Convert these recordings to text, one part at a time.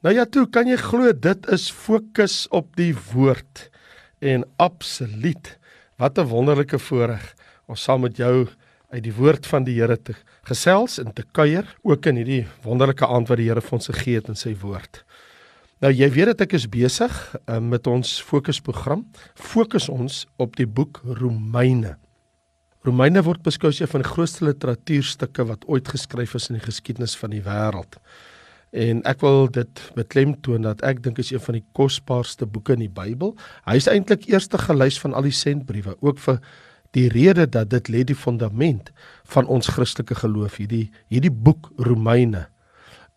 Nou ja, toe kan jy glo dit is fokus op die woord en absoluut wat 'n wonderlike voorreg om saam met jou uit die woord van die Here te gesels en te kuier ook in hierdie wonderlike aand wat die Here vir ons gegee het in sy woord. Nou jy weet dat ek is besig uh, met ons fokusprogram. Fokus ons op die boek Romeine. Romeine word beskou as een van die grootste literatuurstukke wat ooit geskryf is in die geskiedenis van die wêreld. En ek wil dit beklemtoon dat ek dink is een van die kosbaarste boeke in die Bybel. Hy is eintlik eerste gelys van al die sentbriewe, ook vir die rede dat dit lê die fundament van ons Christelike geloof. Hierdie hierdie boek Romeine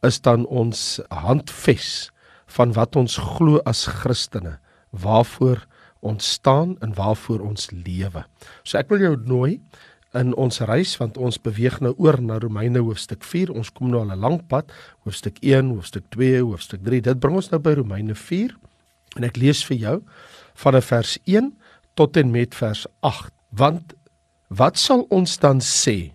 is dan ons handves van wat ons glo as Christene, waarvoor ons staan en waarvoor ons lewe. So ek wil jou nooi in ons reis want ons beweeg nou oor na Romeine hoofstuk 4. Ons kom nou al 'n lang pad, hoofstuk 1, hoofstuk 2, hoofstuk 3. Dit bring ons nou by Romeine 4 en ek lees vir jou van vers 1 tot en met vers 8. Want wat sal ons dan sê?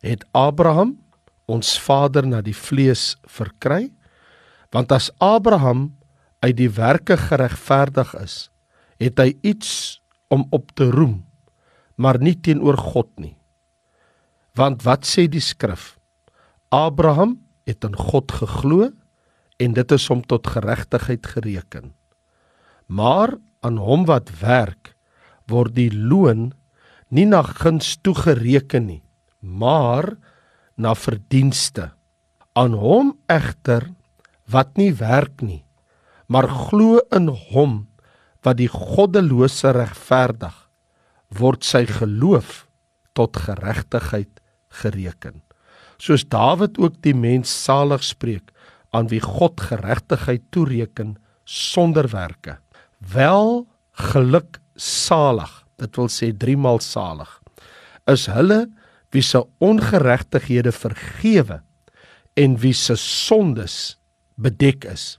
Het Abraham ons vader na die vlees verkry? Want as Abraham uit die werke geregverdig is, het hy iets om op te roem maar nie teenoor God nie. Want wat sê die skrif? Abraham het aan God geglo en dit is hom tot geregtigheid gereken. Maar aan hom wat werk word die loon nie na guns toegereken nie, maar na verdienste. Aan hom egter wat nie werk nie, maar glo in hom wat die goddelose regverdig word sy geloof tot geregtigheid gereken. Soos Dawid ook die mens salig spreek aan wie God geregtigheid toereken sonder werke. Wel geluk salig, dit wil sê 3 maal salig, is hulle wie se ongeregtighede vergewe en wie se sondes bedek is.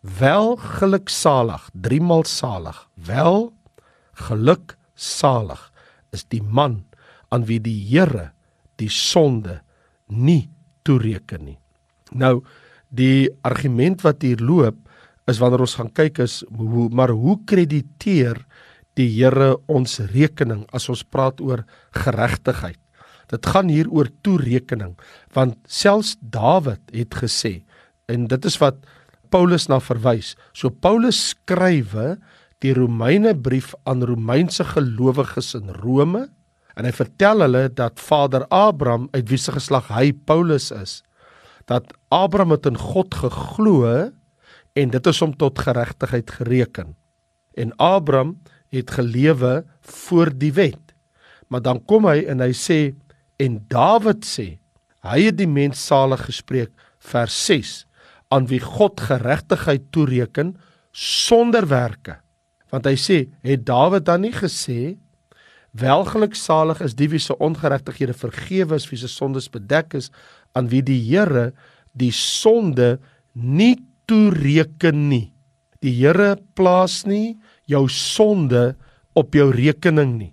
Wel geluksalig, 3 maal salig. Wel geluk salig is die man aan wie die Here die sonde nie toereken nie. Nou die argument wat hier loop is wanneer ons gaan kyk is hoe maar hoe krediteer die Here ons rekening as ons praat oor geregtigheid. Dit gaan hier oor toerekening want selfs Dawid het gesê en dit is wat Paulus na verwys. So Paulus skrywe die Romeine brief aan Romeinse gelowiges in Rome en hy vertel hulle dat Vader Abraham uit wie se geslag hy Paulus is dat Abraham het in God geglo en dit is hom tot geregtigheid gereken. En Abraham het gelewe voor die wet. Maar dan kom hy en hy sê en Dawid sê hy het die mens salig gespreek vers 6 aan wie God geregtigheid toereken sonder werke. Want hy sê het Dawid dan nie gesê welgeluksalig is die wie se ongeregtighede vergewe is wie se sondes bedek is aan wie die Here die sonde nie toereken nie. Die Here plaas nie jou sonde op jou rekening nie.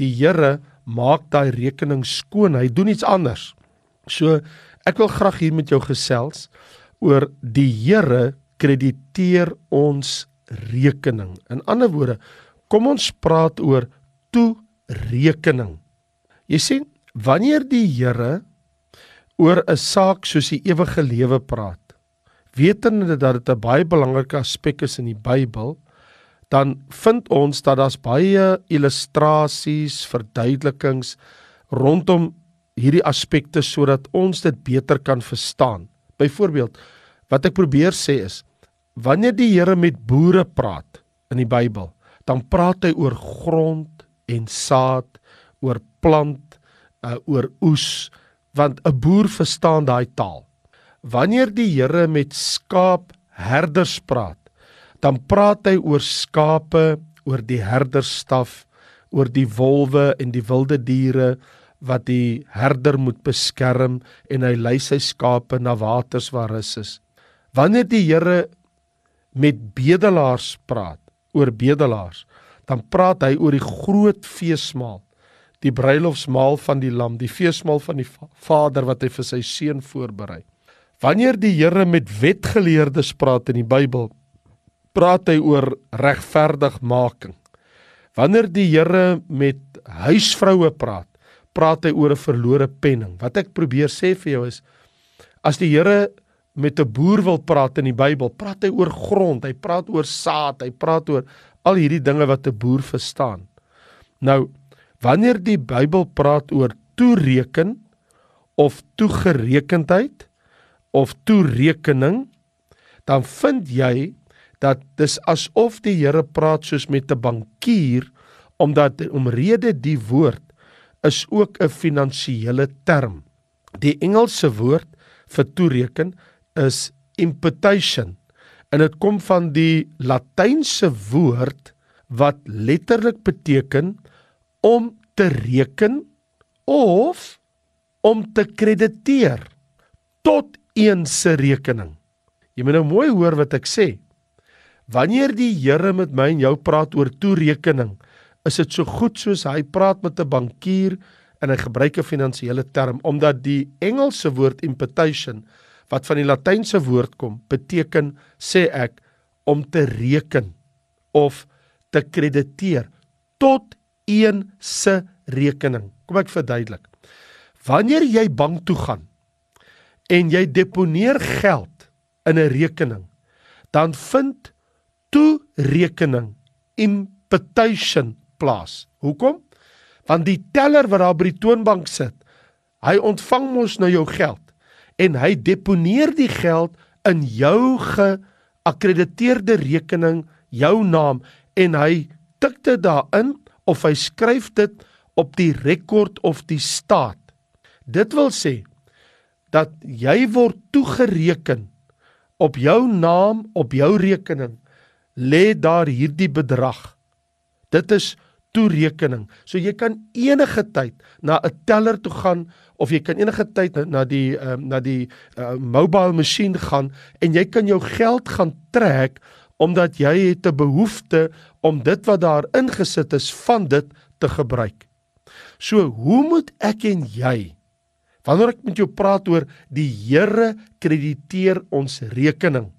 Die Here maak daai rekening skoon. Hy doen iets anders. So ek wil graag hier met jou gesels oor die Here krediteer ons rekening. In ander woorde, kom ons praat oor toerekening. Jy sien, wanneer die Here oor 'n saak soos die ewige lewe praat, wetende dat dit 'n baie belangrike aspek is in die Bybel, dan vind ons dat daar's baie illustrasies, verduidelikings rondom hierdie aspekte sodat ons dit beter kan verstaan. Byvoorbeeld, wat ek probeer sê is, Wanneer die Here met boere praat in die Bybel, dan praat hy oor grond en saad, oor plant, uh, oor oes, want 'n boer verstaan daai taal. Wanneer die Here met skaapherders praat, dan praat hy oor skape, oor die herderstaf, oor die wolwe en die wilde diere wat die herder moet beskerm en hy lei sy skape na waters waar rus is. Wanneer die Here met bedelaars praat oor bedelaars, dan praat hy oor die groot feesmaal, die bruilofsmaal van die lam, die feesmaal van die Vader wat hy vir sy seun voorberei. Wanneer die Here met wetgeleerdes praat in die Bybel, praat hy oor regverdigmaking. Wanneer die Here met huisvroue praat, praat hy oor 'n verlore penning. Wat ek probeer sê vir jou is as die Here met 'n boer wil praat in die Bybel, praat hy oor grond, hy praat oor saad, hy praat oor al hierdie dinge wat 'n boer verstaan. Nou, wanneer die Bybel praat oor toereken of toegerekendheid of toerekening, dan vind jy dat dis asof die Here praat soos met 'n bankier omdat omrede die woord is ook 'n finansiële term. Die Engelse woord vir toereken is imputation en dit kom van die latynse woord wat letterlik beteken om te reken of om te krediteer tot een se rekening. Jy moet nou mooi hoor wat ek sê. Wanneer die Here met my en jou praat oor toerekening, is dit so goed soos hy praat met 'n bankier en hy gebruik 'n finansiële term omdat die Engelse woord imputation wat van die latynse woord kom, beteken sê ek om te reken of te krediteer tot een se rekening. Kom ek verduidelik. Wanneer jy bank toe gaan en jy deponeer geld in 'n rekening, dan vind toerekening imputation plaas. Hoekom? Want die teller wat daar by die toonbank sit, hy ontvang mos nou jou geld en hy deponeer die geld in jou geakkrediteerde rekening, jou naam en hy tik dit daarin of hy skryf dit op die rekord of die staat. Dit wil sê dat jy word toegereken op jou naam op jou rekening lê daar hierdie bedrag. Dit is toerekening. So jy kan enige tyd na 'n teller toe gaan of jy kan enige tyd na die uh, na die uh, mobile masjien gaan en jy kan jou geld gaan trek omdat jy het 'n behoefte om dit wat daar ingesit is van dit te gebruik. So hoe moet ek en jy wanneer ek met jou praat oor die Here krediteer ons rekening?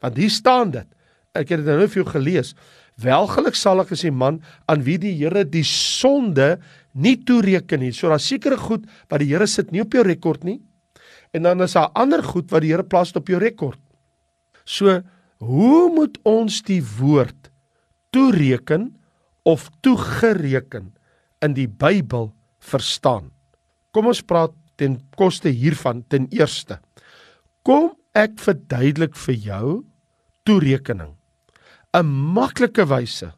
Want hier staan dit. Ek het dit nou vir jou gelees. Welgeluk sal ek as 'n man aan wie die Here die sonde nie toereken nie. So daar's sekere goed wat die Here sit nie op jou rekord nie. En dan is daar ander goed wat die Here plaas op jou rekord. So Hoe moet ons die woord toereken of toegereken in die Bybel verstaan? Kom ons praat ten koste hiervan ten eerste. Kom ek verduidelik vir jou toerekening. 'n Maklike wyse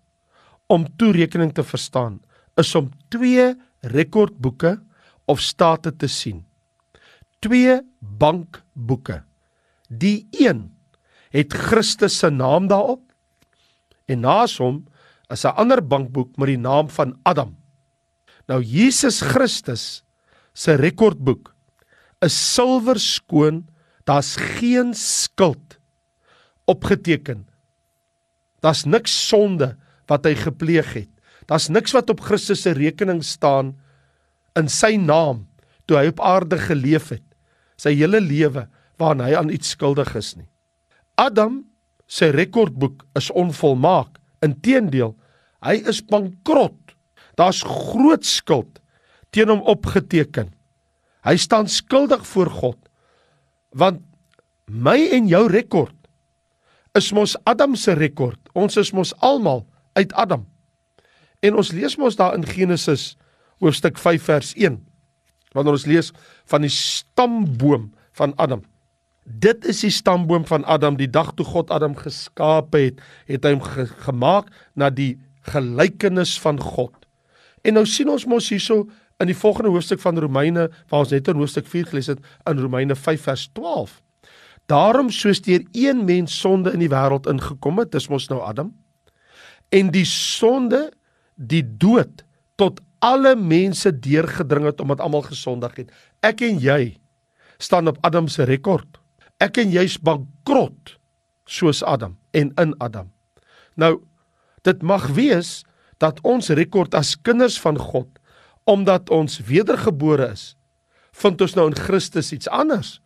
om toerekening te verstaan is om twee rekordboeke of state te sien. Twee bankboeke. Die een het Christus se naam daarop. En naas hom is 'n ander bankboek met die naam van Adam. Nou Jesus Christus se rekordboek is silwer skoon, daar's geen skuld opgeteken. Daar's niks sonde wat hy gepleeg het. Daar's niks wat op Christus se rekening staan in sy naam toe hy op aarde geleef het. Sy hele lewe waaraan hy aan iets skuldig is nie. Adam se rekordboek is onvolmaak. Inteendeel, hy is bankrot. Daar's groot skuld teen hom opgeteken. Hy staan skuldig voor God. Want my en jou rekord is mos Adam se rekord. Ons is mos almal uit Adam. En ons lees mos daar in Genesis hoofstuk 5 vers 1 wanneer ons lees van die stamboom van Adam. Dit is die stamboom van Adam die dag toe God Adam geskaap het, het hy hom ge gemaak na die gelykenis van God. En nou sien ons mos hierso in die volgende hoofstuk van Romeine waar ons net in hoofstuk 4 gelees het in Romeine 5 vers 12. Daarom soos deur een mens sonde in die wêreld ingekom het, dis mos nou Adam. En die sonde, die dood tot alle mense deurgedring het omdat almal gesondig het. Ek en jy staan op Adam se rekord ek en jy's bankrot soos Adam en in Adam. Nou dit mag wees dat ons rekord as kinders van God omdat ons wedergebore is, vind ons nou in Christus iets anders.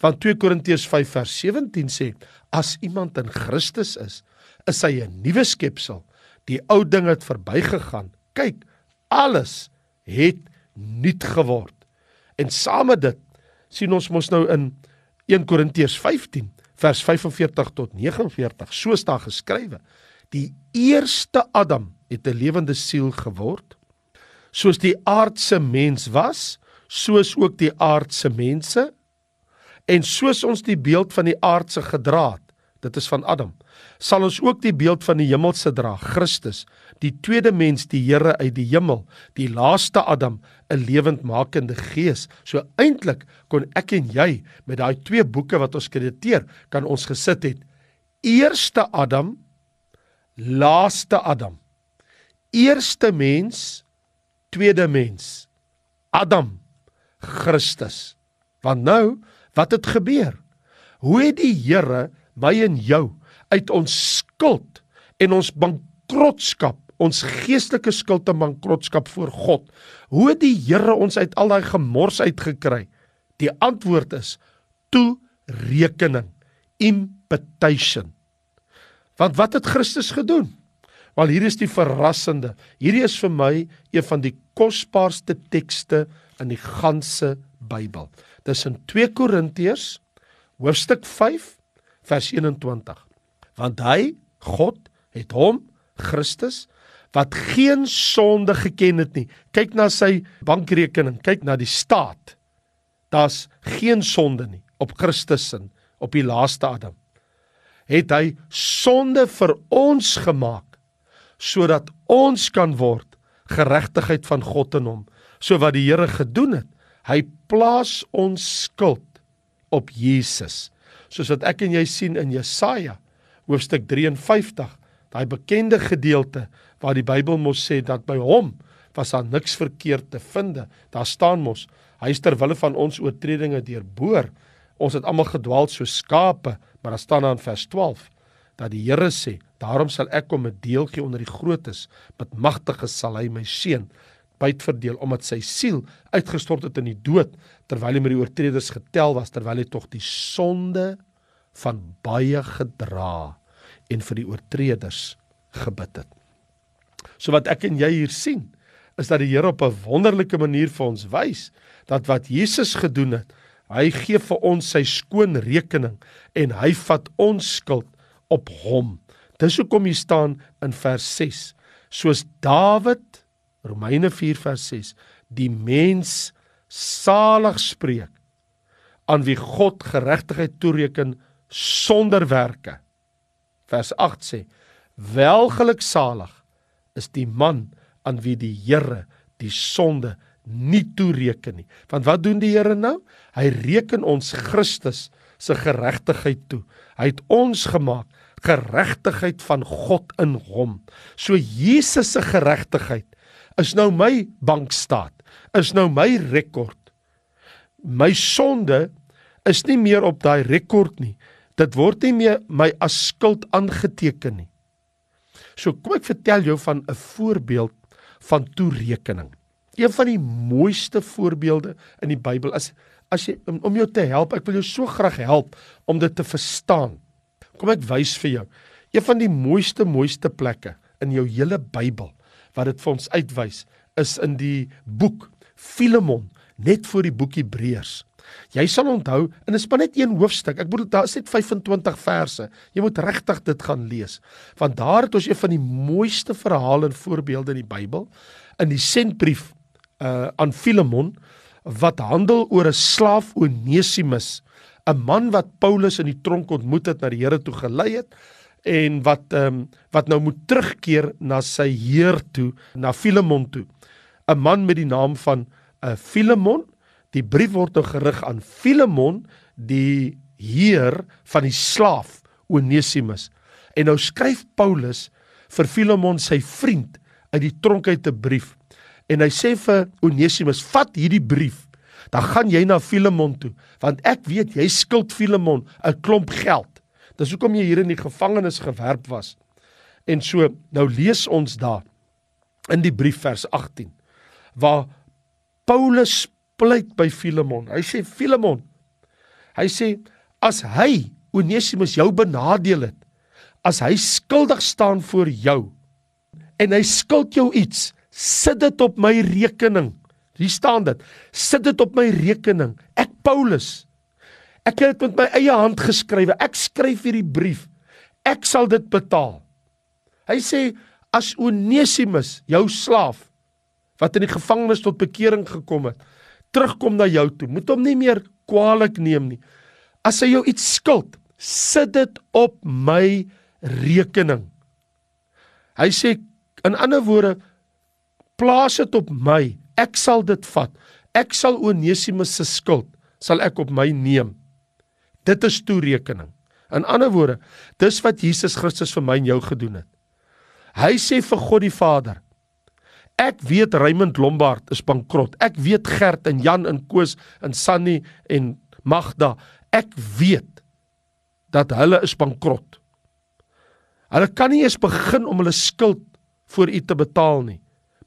Want 2 Korintiërs 5 vers 17 sê as iemand in Christus is, is hy 'n nuwe skepsel. Die ou ding het verbygegaan. Kyk, alles het nuut geword. En saam met dit sien ons mos nou in 1 Korintiërs 15 vers 45 tot 49 so staan geskrywe die eerste Adam het 'n lewende siel geword soos die aardse mens was soos ook die aardse mense en soos ons die beeld van die aardse gedra het dit is van Adam sal ons ook die beeld van die hemelse dra, Christus, die tweede mens, die Here uit die hemel, die laaste Adam, 'n lewendmakende gees. So eintlik kon ek en jy met daai twee boeke wat ons krediteer, kan ons gesit het. Eerste Adam, laaste Adam. Eerste mens, tweede mens. Adam, Christus. Want nou, wat het gebeur? Hoe het die Here my en jou uit ons skuld en ons bankrotskap, ons geestelike skuld en bankrotskap voor God. Hoe het die Here ons uit al daai gemors uitgekry? Die antwoord is toerekening, imputation. Want wat het Christus gedoen? Wel hier is die verrassende. Hierdie is vir my een van die kosbaarste tekste in die ganse Bybel. Dis in 2 Korintiërs hoofstuk 5 vers 21 want hy God het hom Christus wat geen sonde geken het nie. Kyk na sy bankrekening, kyk na die staat. Daar's geen sonde nie op Christus sin, op die laaste Adam. Het hy sonde vir ons gemaak sodat ons kan word geregtigheid van God in hom. So wat die Here gedoen het, hy plaas ons skuld op Jesus. Soos wat ek en jy sien in Jesaja hoofstuk 53, daai bekende gedeelte waar die Bybel mos sê dat by hom was daar niks verkeerd te vind. Daar staan mos, hy is ter wille van ons oortredinge deurboor. Ons het almal gedwaal so skape, maar daar staan dan vers 12 dat die Here sê, daarom sal ek hom 'n deel gee onder die grootes, met magtige sal hy my seën byt verdeel omdat sy siel uitgestort het in die dood terwyl hy met die oortreders getel was terwyl hy tog die sonde van baie gedra en vir die oortreders gebid het. So wat ek en jy hier sien, is dat die Here op 'n wonderlike manier vir ons wys dat wat Jesus gedoen het, hy gee vir ons sy skoon rekening en hy vat ons skuld op hom. Dis hoekom hier staan in vers 6, soos Dawid Romeine 4 vers 6, die mens salig spreek aan wie God geregtigheid toereken sonder werke vers 8 sê: Welgeluksalig is die man aan wie die Here die sonde nie toereken nie. Want wat doen die Here nou? Hy reken ons Christus se geregtigheid toe. Hy het ons gemaak geregtigheid van God in hom. So Jesus se geregtigheid is nou my bankstaat, is nou my rekord. My sonde is nie meer op daai rekord nie. Dit word nie meer my as skuld aangeteken nie. So kom ek vertel jou van 'n voorbeeld van toerekening. Een van die mooiste voorbeelde in die Bybel is as jy om, om jou te help, ek wil jou so graag help om dit te verstaan. Kom ek wys vir jou. Een van die mooiste mooiste plekke in jou hele Bybel wat dit vir ons uitwys is in die boek Filemon, net voor die boek Hebreërs. Jy sal onthou en dit is maar net een hoofstuk. Ek bedoel daar is net 25 verse. Jy moet regtig dit gaan lees. Want daar het ons een van die mooiste verhale en voorbeelde in die Bybel in die sentbrief uh aan Filemon wat handel oor 'n slaaf Onesimus, 'n man wat Paulus in die tronk ontmoet het, na die Here toe gelei het en wat ehm um, wat nou moet terugkeer na sy heer toe, na Filemon toe. 'n Man met die naam van 'n uh, Filemon Die brief word nou gerig aan Filemon, die heer van die slaaf Onesimus. En nou skryf Paulus vir Filemon sy vriend uit die tronk uit 'n brief. En hy sê vir Onesimus: "Vat hierdie brief. Dan gaan jy na Filemon toe, want ek weet jy skuld Filemon 'n klomp geld. Dis hoekom jy hier in die gevangenis gewerp was." En so, nou lees ons daar in die brief vers 18 waar Paulus pleit by Filemon. Hy sê Filemon, Hy sê as hy Onesimus jou benadeel het, as hy skuldig staan voor jou en hy skuld jou iets, sit dit op my rekening. Hier staan dit. Sit dit op my rekening. Ek Paulus. Ek het dit met my eie hand geskrywe. Ek skryf hierdie brief. Ek sal dit betaal. Hy sê as Onesimus, jou slaaf wat in die gevangenis tot bekering gekom het, terugkom na jou toe, moet hom nie meer kwaadlik neem nie. As hy jou iets skuld, sit dit op my rekening. Hy sê in ander woorde plaas dit op my. Ek sal dit vat. Ek sal Onesimus se skuld sal ek op my neem. Dit is toerekening. In ander woorde, dis wat Jesus Christus vir my en jou gedoen het. Hy sê vir God die Vader: Ek weet Raymond Lombard is bankrot. Ek weet Gert en Jan en Koos en Sunny en Magda. Ek weet dat hulle is bankrot. Hulle kan nie eens begin om hulle skuld voor u te betaal nie.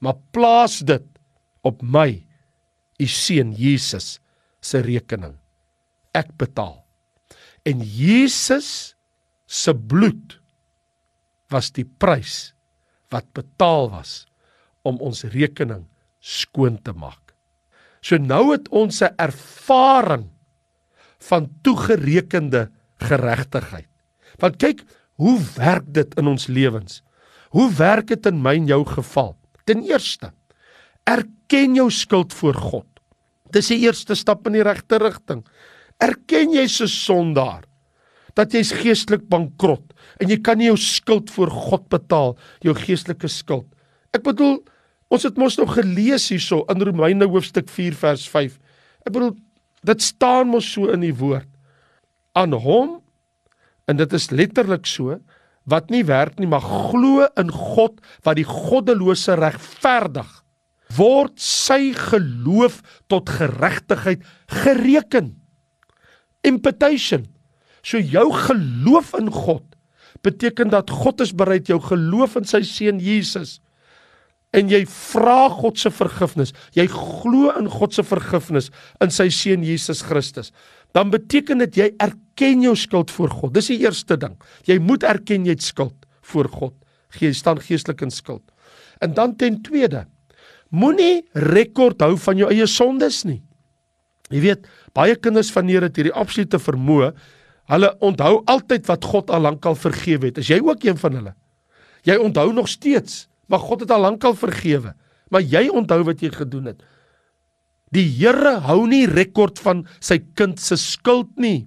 Maar plaas dit op my, u seun Jesus se rekening. Ek betaal. En Jesus se bloed was die prys wat betaal was om ons rekening skoon te maak. So nou het ons 'n ervaring van toegerekende geregtigheid. Want kyk, hoe werk dit in ons lewens? Hoe werk dit in my en jou geval? Ten eerste, erken jou skuld voor God. Dis die eerste stap in die regte rigting. Erken jy se sondaar dat jy's geestelik bankrot en jy kan nie jou skuld voor God betaal, jou geestelike skuld. Ek bedoel, ons het mos nog gelees hierso in Romeine hoofstuk 4 vers 5. Ek bedoel, dit staan mos so in die woord. Aan hom en dit is letterlik so wat nie werk nie, maar glo in God wat die goddelose regverdig word sy geloof tot geregtigheid gereken. Imputation. So jou geloof in God beteken dat God is bereid jou geloof in sy seun Jesus en jy vra God se vergifnis. Jy glo in God se vergifnis in sy seun Jesus Christus. Dan beteken dit jy erken jou skuld voor God. Dis die eerste ding. Jy moet erken jy het skuld voor God. Jy staan geestelik in skuld. En dan ten tweede, moenie rekord hou van jou eie sondes nie. Jy weet, baie kinders van Here het hierdie absolute vermoë. Hulle onthou altyd wat God al lankal vergewe het. Is jy ook een van hulle? Jy onthou nog steeds Maar God het al lankal vergewe. Maar jy onthou wat jy gedoen het. Die Here hou nie rekord van sy kind se skuld nie.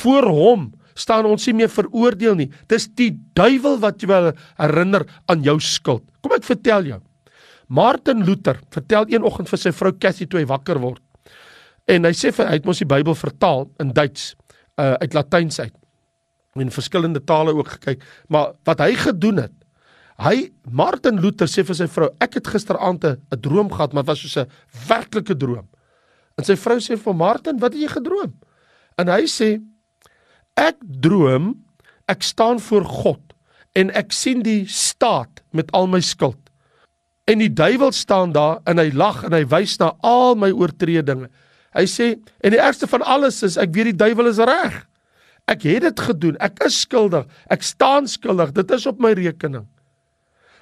Voor hom staan ons nie meer veroordeel nie. Dis die duiwel wat jou herinner aan jou skuld. Kom ek vertel jou. Martin Luther vertel een oggend vir sy vrou Cassie toe hy wakker word. En hy sê vir hy het mos die Bybel vertaal in Duits uh, uit Latyns uit. In verskillende tale ook gekyk, maar wat hy gedoen het, Hy Martin Luther sê vir sy vrou, ek het gisteraand 'n droom gehad, maar was soos 'n werklike droom. En sy vrou sê vir Martin, "Wat het jy gedroom?" En hy sê, "Ek droom ek staan voor God en ek sien die staat met al my skuld. En die duiwel staan daar en hy lag en hy wys na al my oortredinge. Hy sê, en die ergste van alles is ek weet die duiwel is reg. Ek het dit gedoen. Ek is skuldig. Ek staan skuldig. Dit is op my rekening."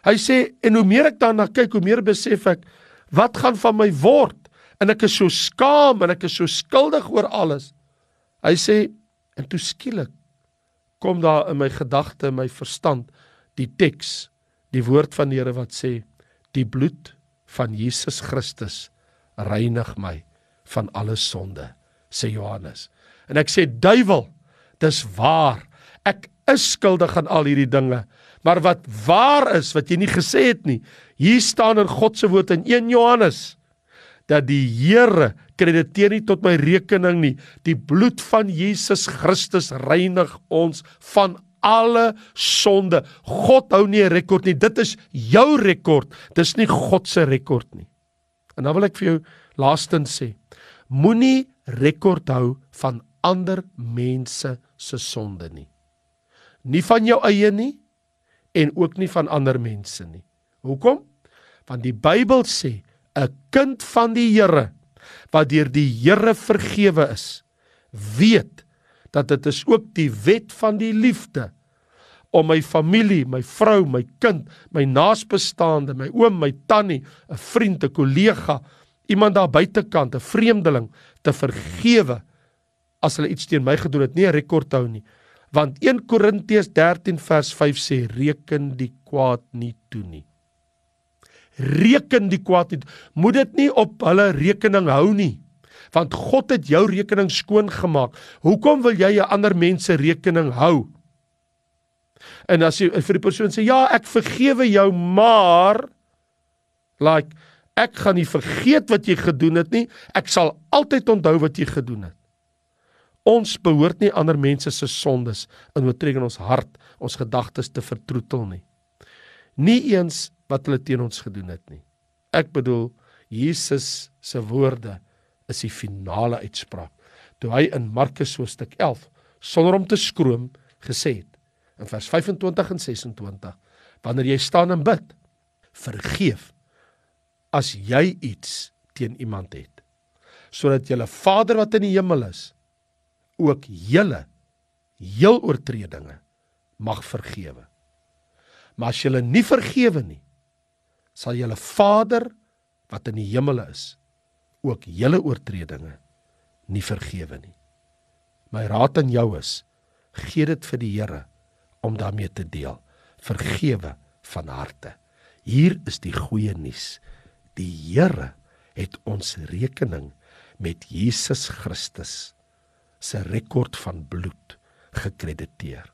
Hy sê en hoe meer ek daarna kyk, hoe meer besef ek wat gaan van my word en ek is so skaam en ek is so skuldig oor alles. Hy sê en toe skielik kom daar in my gedagte, in my verstand die teks, die woord van die Here wat sê die bloed van Jesus Christus reinig my van alle sonde, sê Johannes. En ek sê duiwel, dis waar. Ek is skuldig aan al hierdie dinge. Maar wat waar is wat jy nie gesê het nie. Hier staan in God se woord in 1 Johannes dat die Here krediteer nie tot my rekening nie. Die bloed van Jesus Christus reinig ons van alle sonde. God hou nie 'n rekord nie. Dit is jou rekord. Dis nie God se rekord nie. En dan wil ek vir jou laastens sê, moenie rekord hou van ander mense se sonde nie. Nie van jou eie nie, en ook nie van ander mense nie. Hoekom? Want die Bybel sê 'n kind van die Here wat deur die Here vergewe is, weet dat dit is ook die wet van die liefde om my familie, my vrou, my kind, my naasbestaande, my oom, my tannie, 'n vriend, 'n kollega, iemand daar buitekant, 'n vreemdeling te vergewe as hulle iets teen my gedoen het, nie 'n rekord hou nie. Want 1 Korintiërs 13 vers 5 sê reken die kwaad nie toe nie. Reken die kwaad nie. Moet dit nie op hulle rekening hou nie. Want God het jou rekening skoon gemaak. Hoekom wil jy 'n ander mens se rekening hou? En as jy vir die persoon sê ja, ek vergewe jou, maar like ek gaan nie vergeet wat jy gedoen het nie. Ek sal altyd onthou wat jy gedoen het. Ons behoort nie ander mense se sondes in oortrek in ons hart, ons gedagtes te vertroetel nie. Nie eens wat hulle teen ons gedoen het nie. Ek bedoel Jesus se woorde is die finale uitspraak. Toe hy in Markus hoofstuk 11 sonder om te skroom gesê het in vers 25 en 26 wanneer jy staan en bid vergeef as jy iets teen iemand het sodat julle Vader wat in die hemel is ook julle heel oortredinge mag vergewe. Maar as julle nie vergewe nie, sal julle Vader wat in die hemel is ook julle oortredinge nie vergewe nie. My raad aan jou is: gee dit vir die Here om daarmee te deel. Vergewe van harte. Hier is die goeie nuus. Die Here het ons rekening met Jesus Christus se rekord van bloed gekrediteer.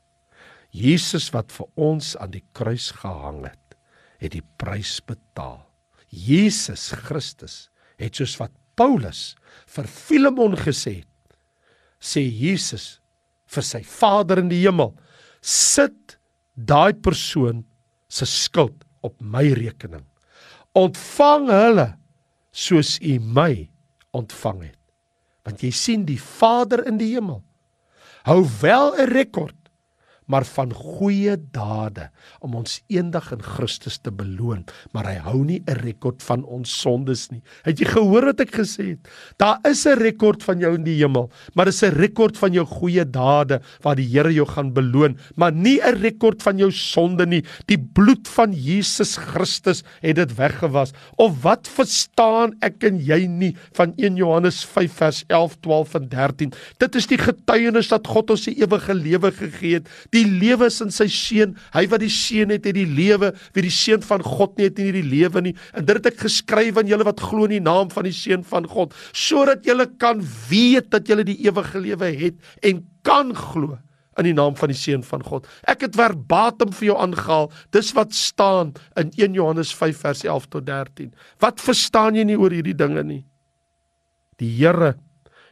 Jesus wat vir ons aan die kruis gehang het, het die prys betaal. Jesus Christus het soos wat Paulus vir Filemon gesê het, sê Jesus vir sy Vader in die hemel, sit daai persoon se skuld op my rekening. Ontvang hulle soos u my ontvang het. Want jy sien die Vader in die hemel hou wel 'n rekord maar van goeie dade om ons eendag in Christus te beloon, maar hy hou nie 'n rekord van ons sondes nie. Het jy gehoor wat ek gesê het? Daar is 'n rekord van jou in die hemel, maar dis 'n rekord van jou goeie dade waar die Here jou gaan beloon, maar nie 'n rekord van jou sonde nie. Die bloed van Jesus Christus het dit weggewas. Of wat verstaan ek en jy nie van 1 Johannes 5 vers 11, 12 en 13? Dit is die getuienis dat God ons die ewige lewe gegee het. Die Die lewe is in sy seun. Hy wat die seun het, het die lewe. Wie die seun van God nie het, nie die lewe nie. En dit het ek geskryf aan julle wat glo in die naam van die seun van God, sodat julle kan weet dat julle die ewige lewe het en kan glo in die naam van die seun van God. Ek het verbatim vir jou aangehaal. Dis wat staan in 1 Johannes 5 vers 11 tot 13. Wat verstaan jy nie oor hierdie dinge nie? Die Here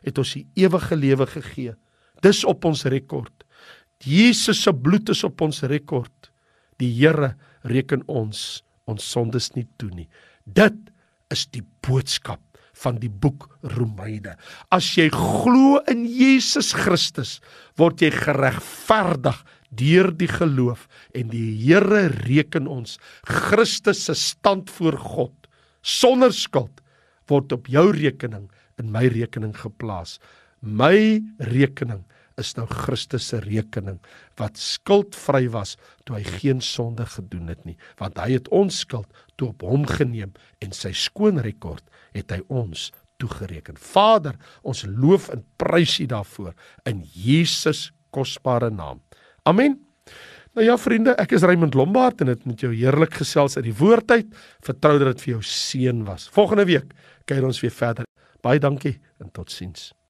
het ons die ewige lewe gegee. Dis op ons rekord. Jesus se bloed is op ons rekord. Die Here reken ons ons sondes nie toe nie. Dit is die boodskap van die boek Romeine. As jy glo in Jesus Christus, word jy geregverdig deur die geloof en die Here reken ons Christus se stand voor God sonder skuld word op jou rekening in my rekening geplaas. My rekening is nou Christus se rekening wat skuldvry was toe hy geen sonde gedoen het nie want hy het ons skuld toe op hom geneem en sy skoon rekord het hy ons toegereken Vader ons loof en prys U daarvoor in Jesus kosbare naam amen Nou ja vriende, ek is Raymond Lombard en dit met jou heerlik gesels uit die woordheid. Vertrou dat dit vir jou seën was. Volgende week kyk ons weer verder. Baie dankie en totsiens.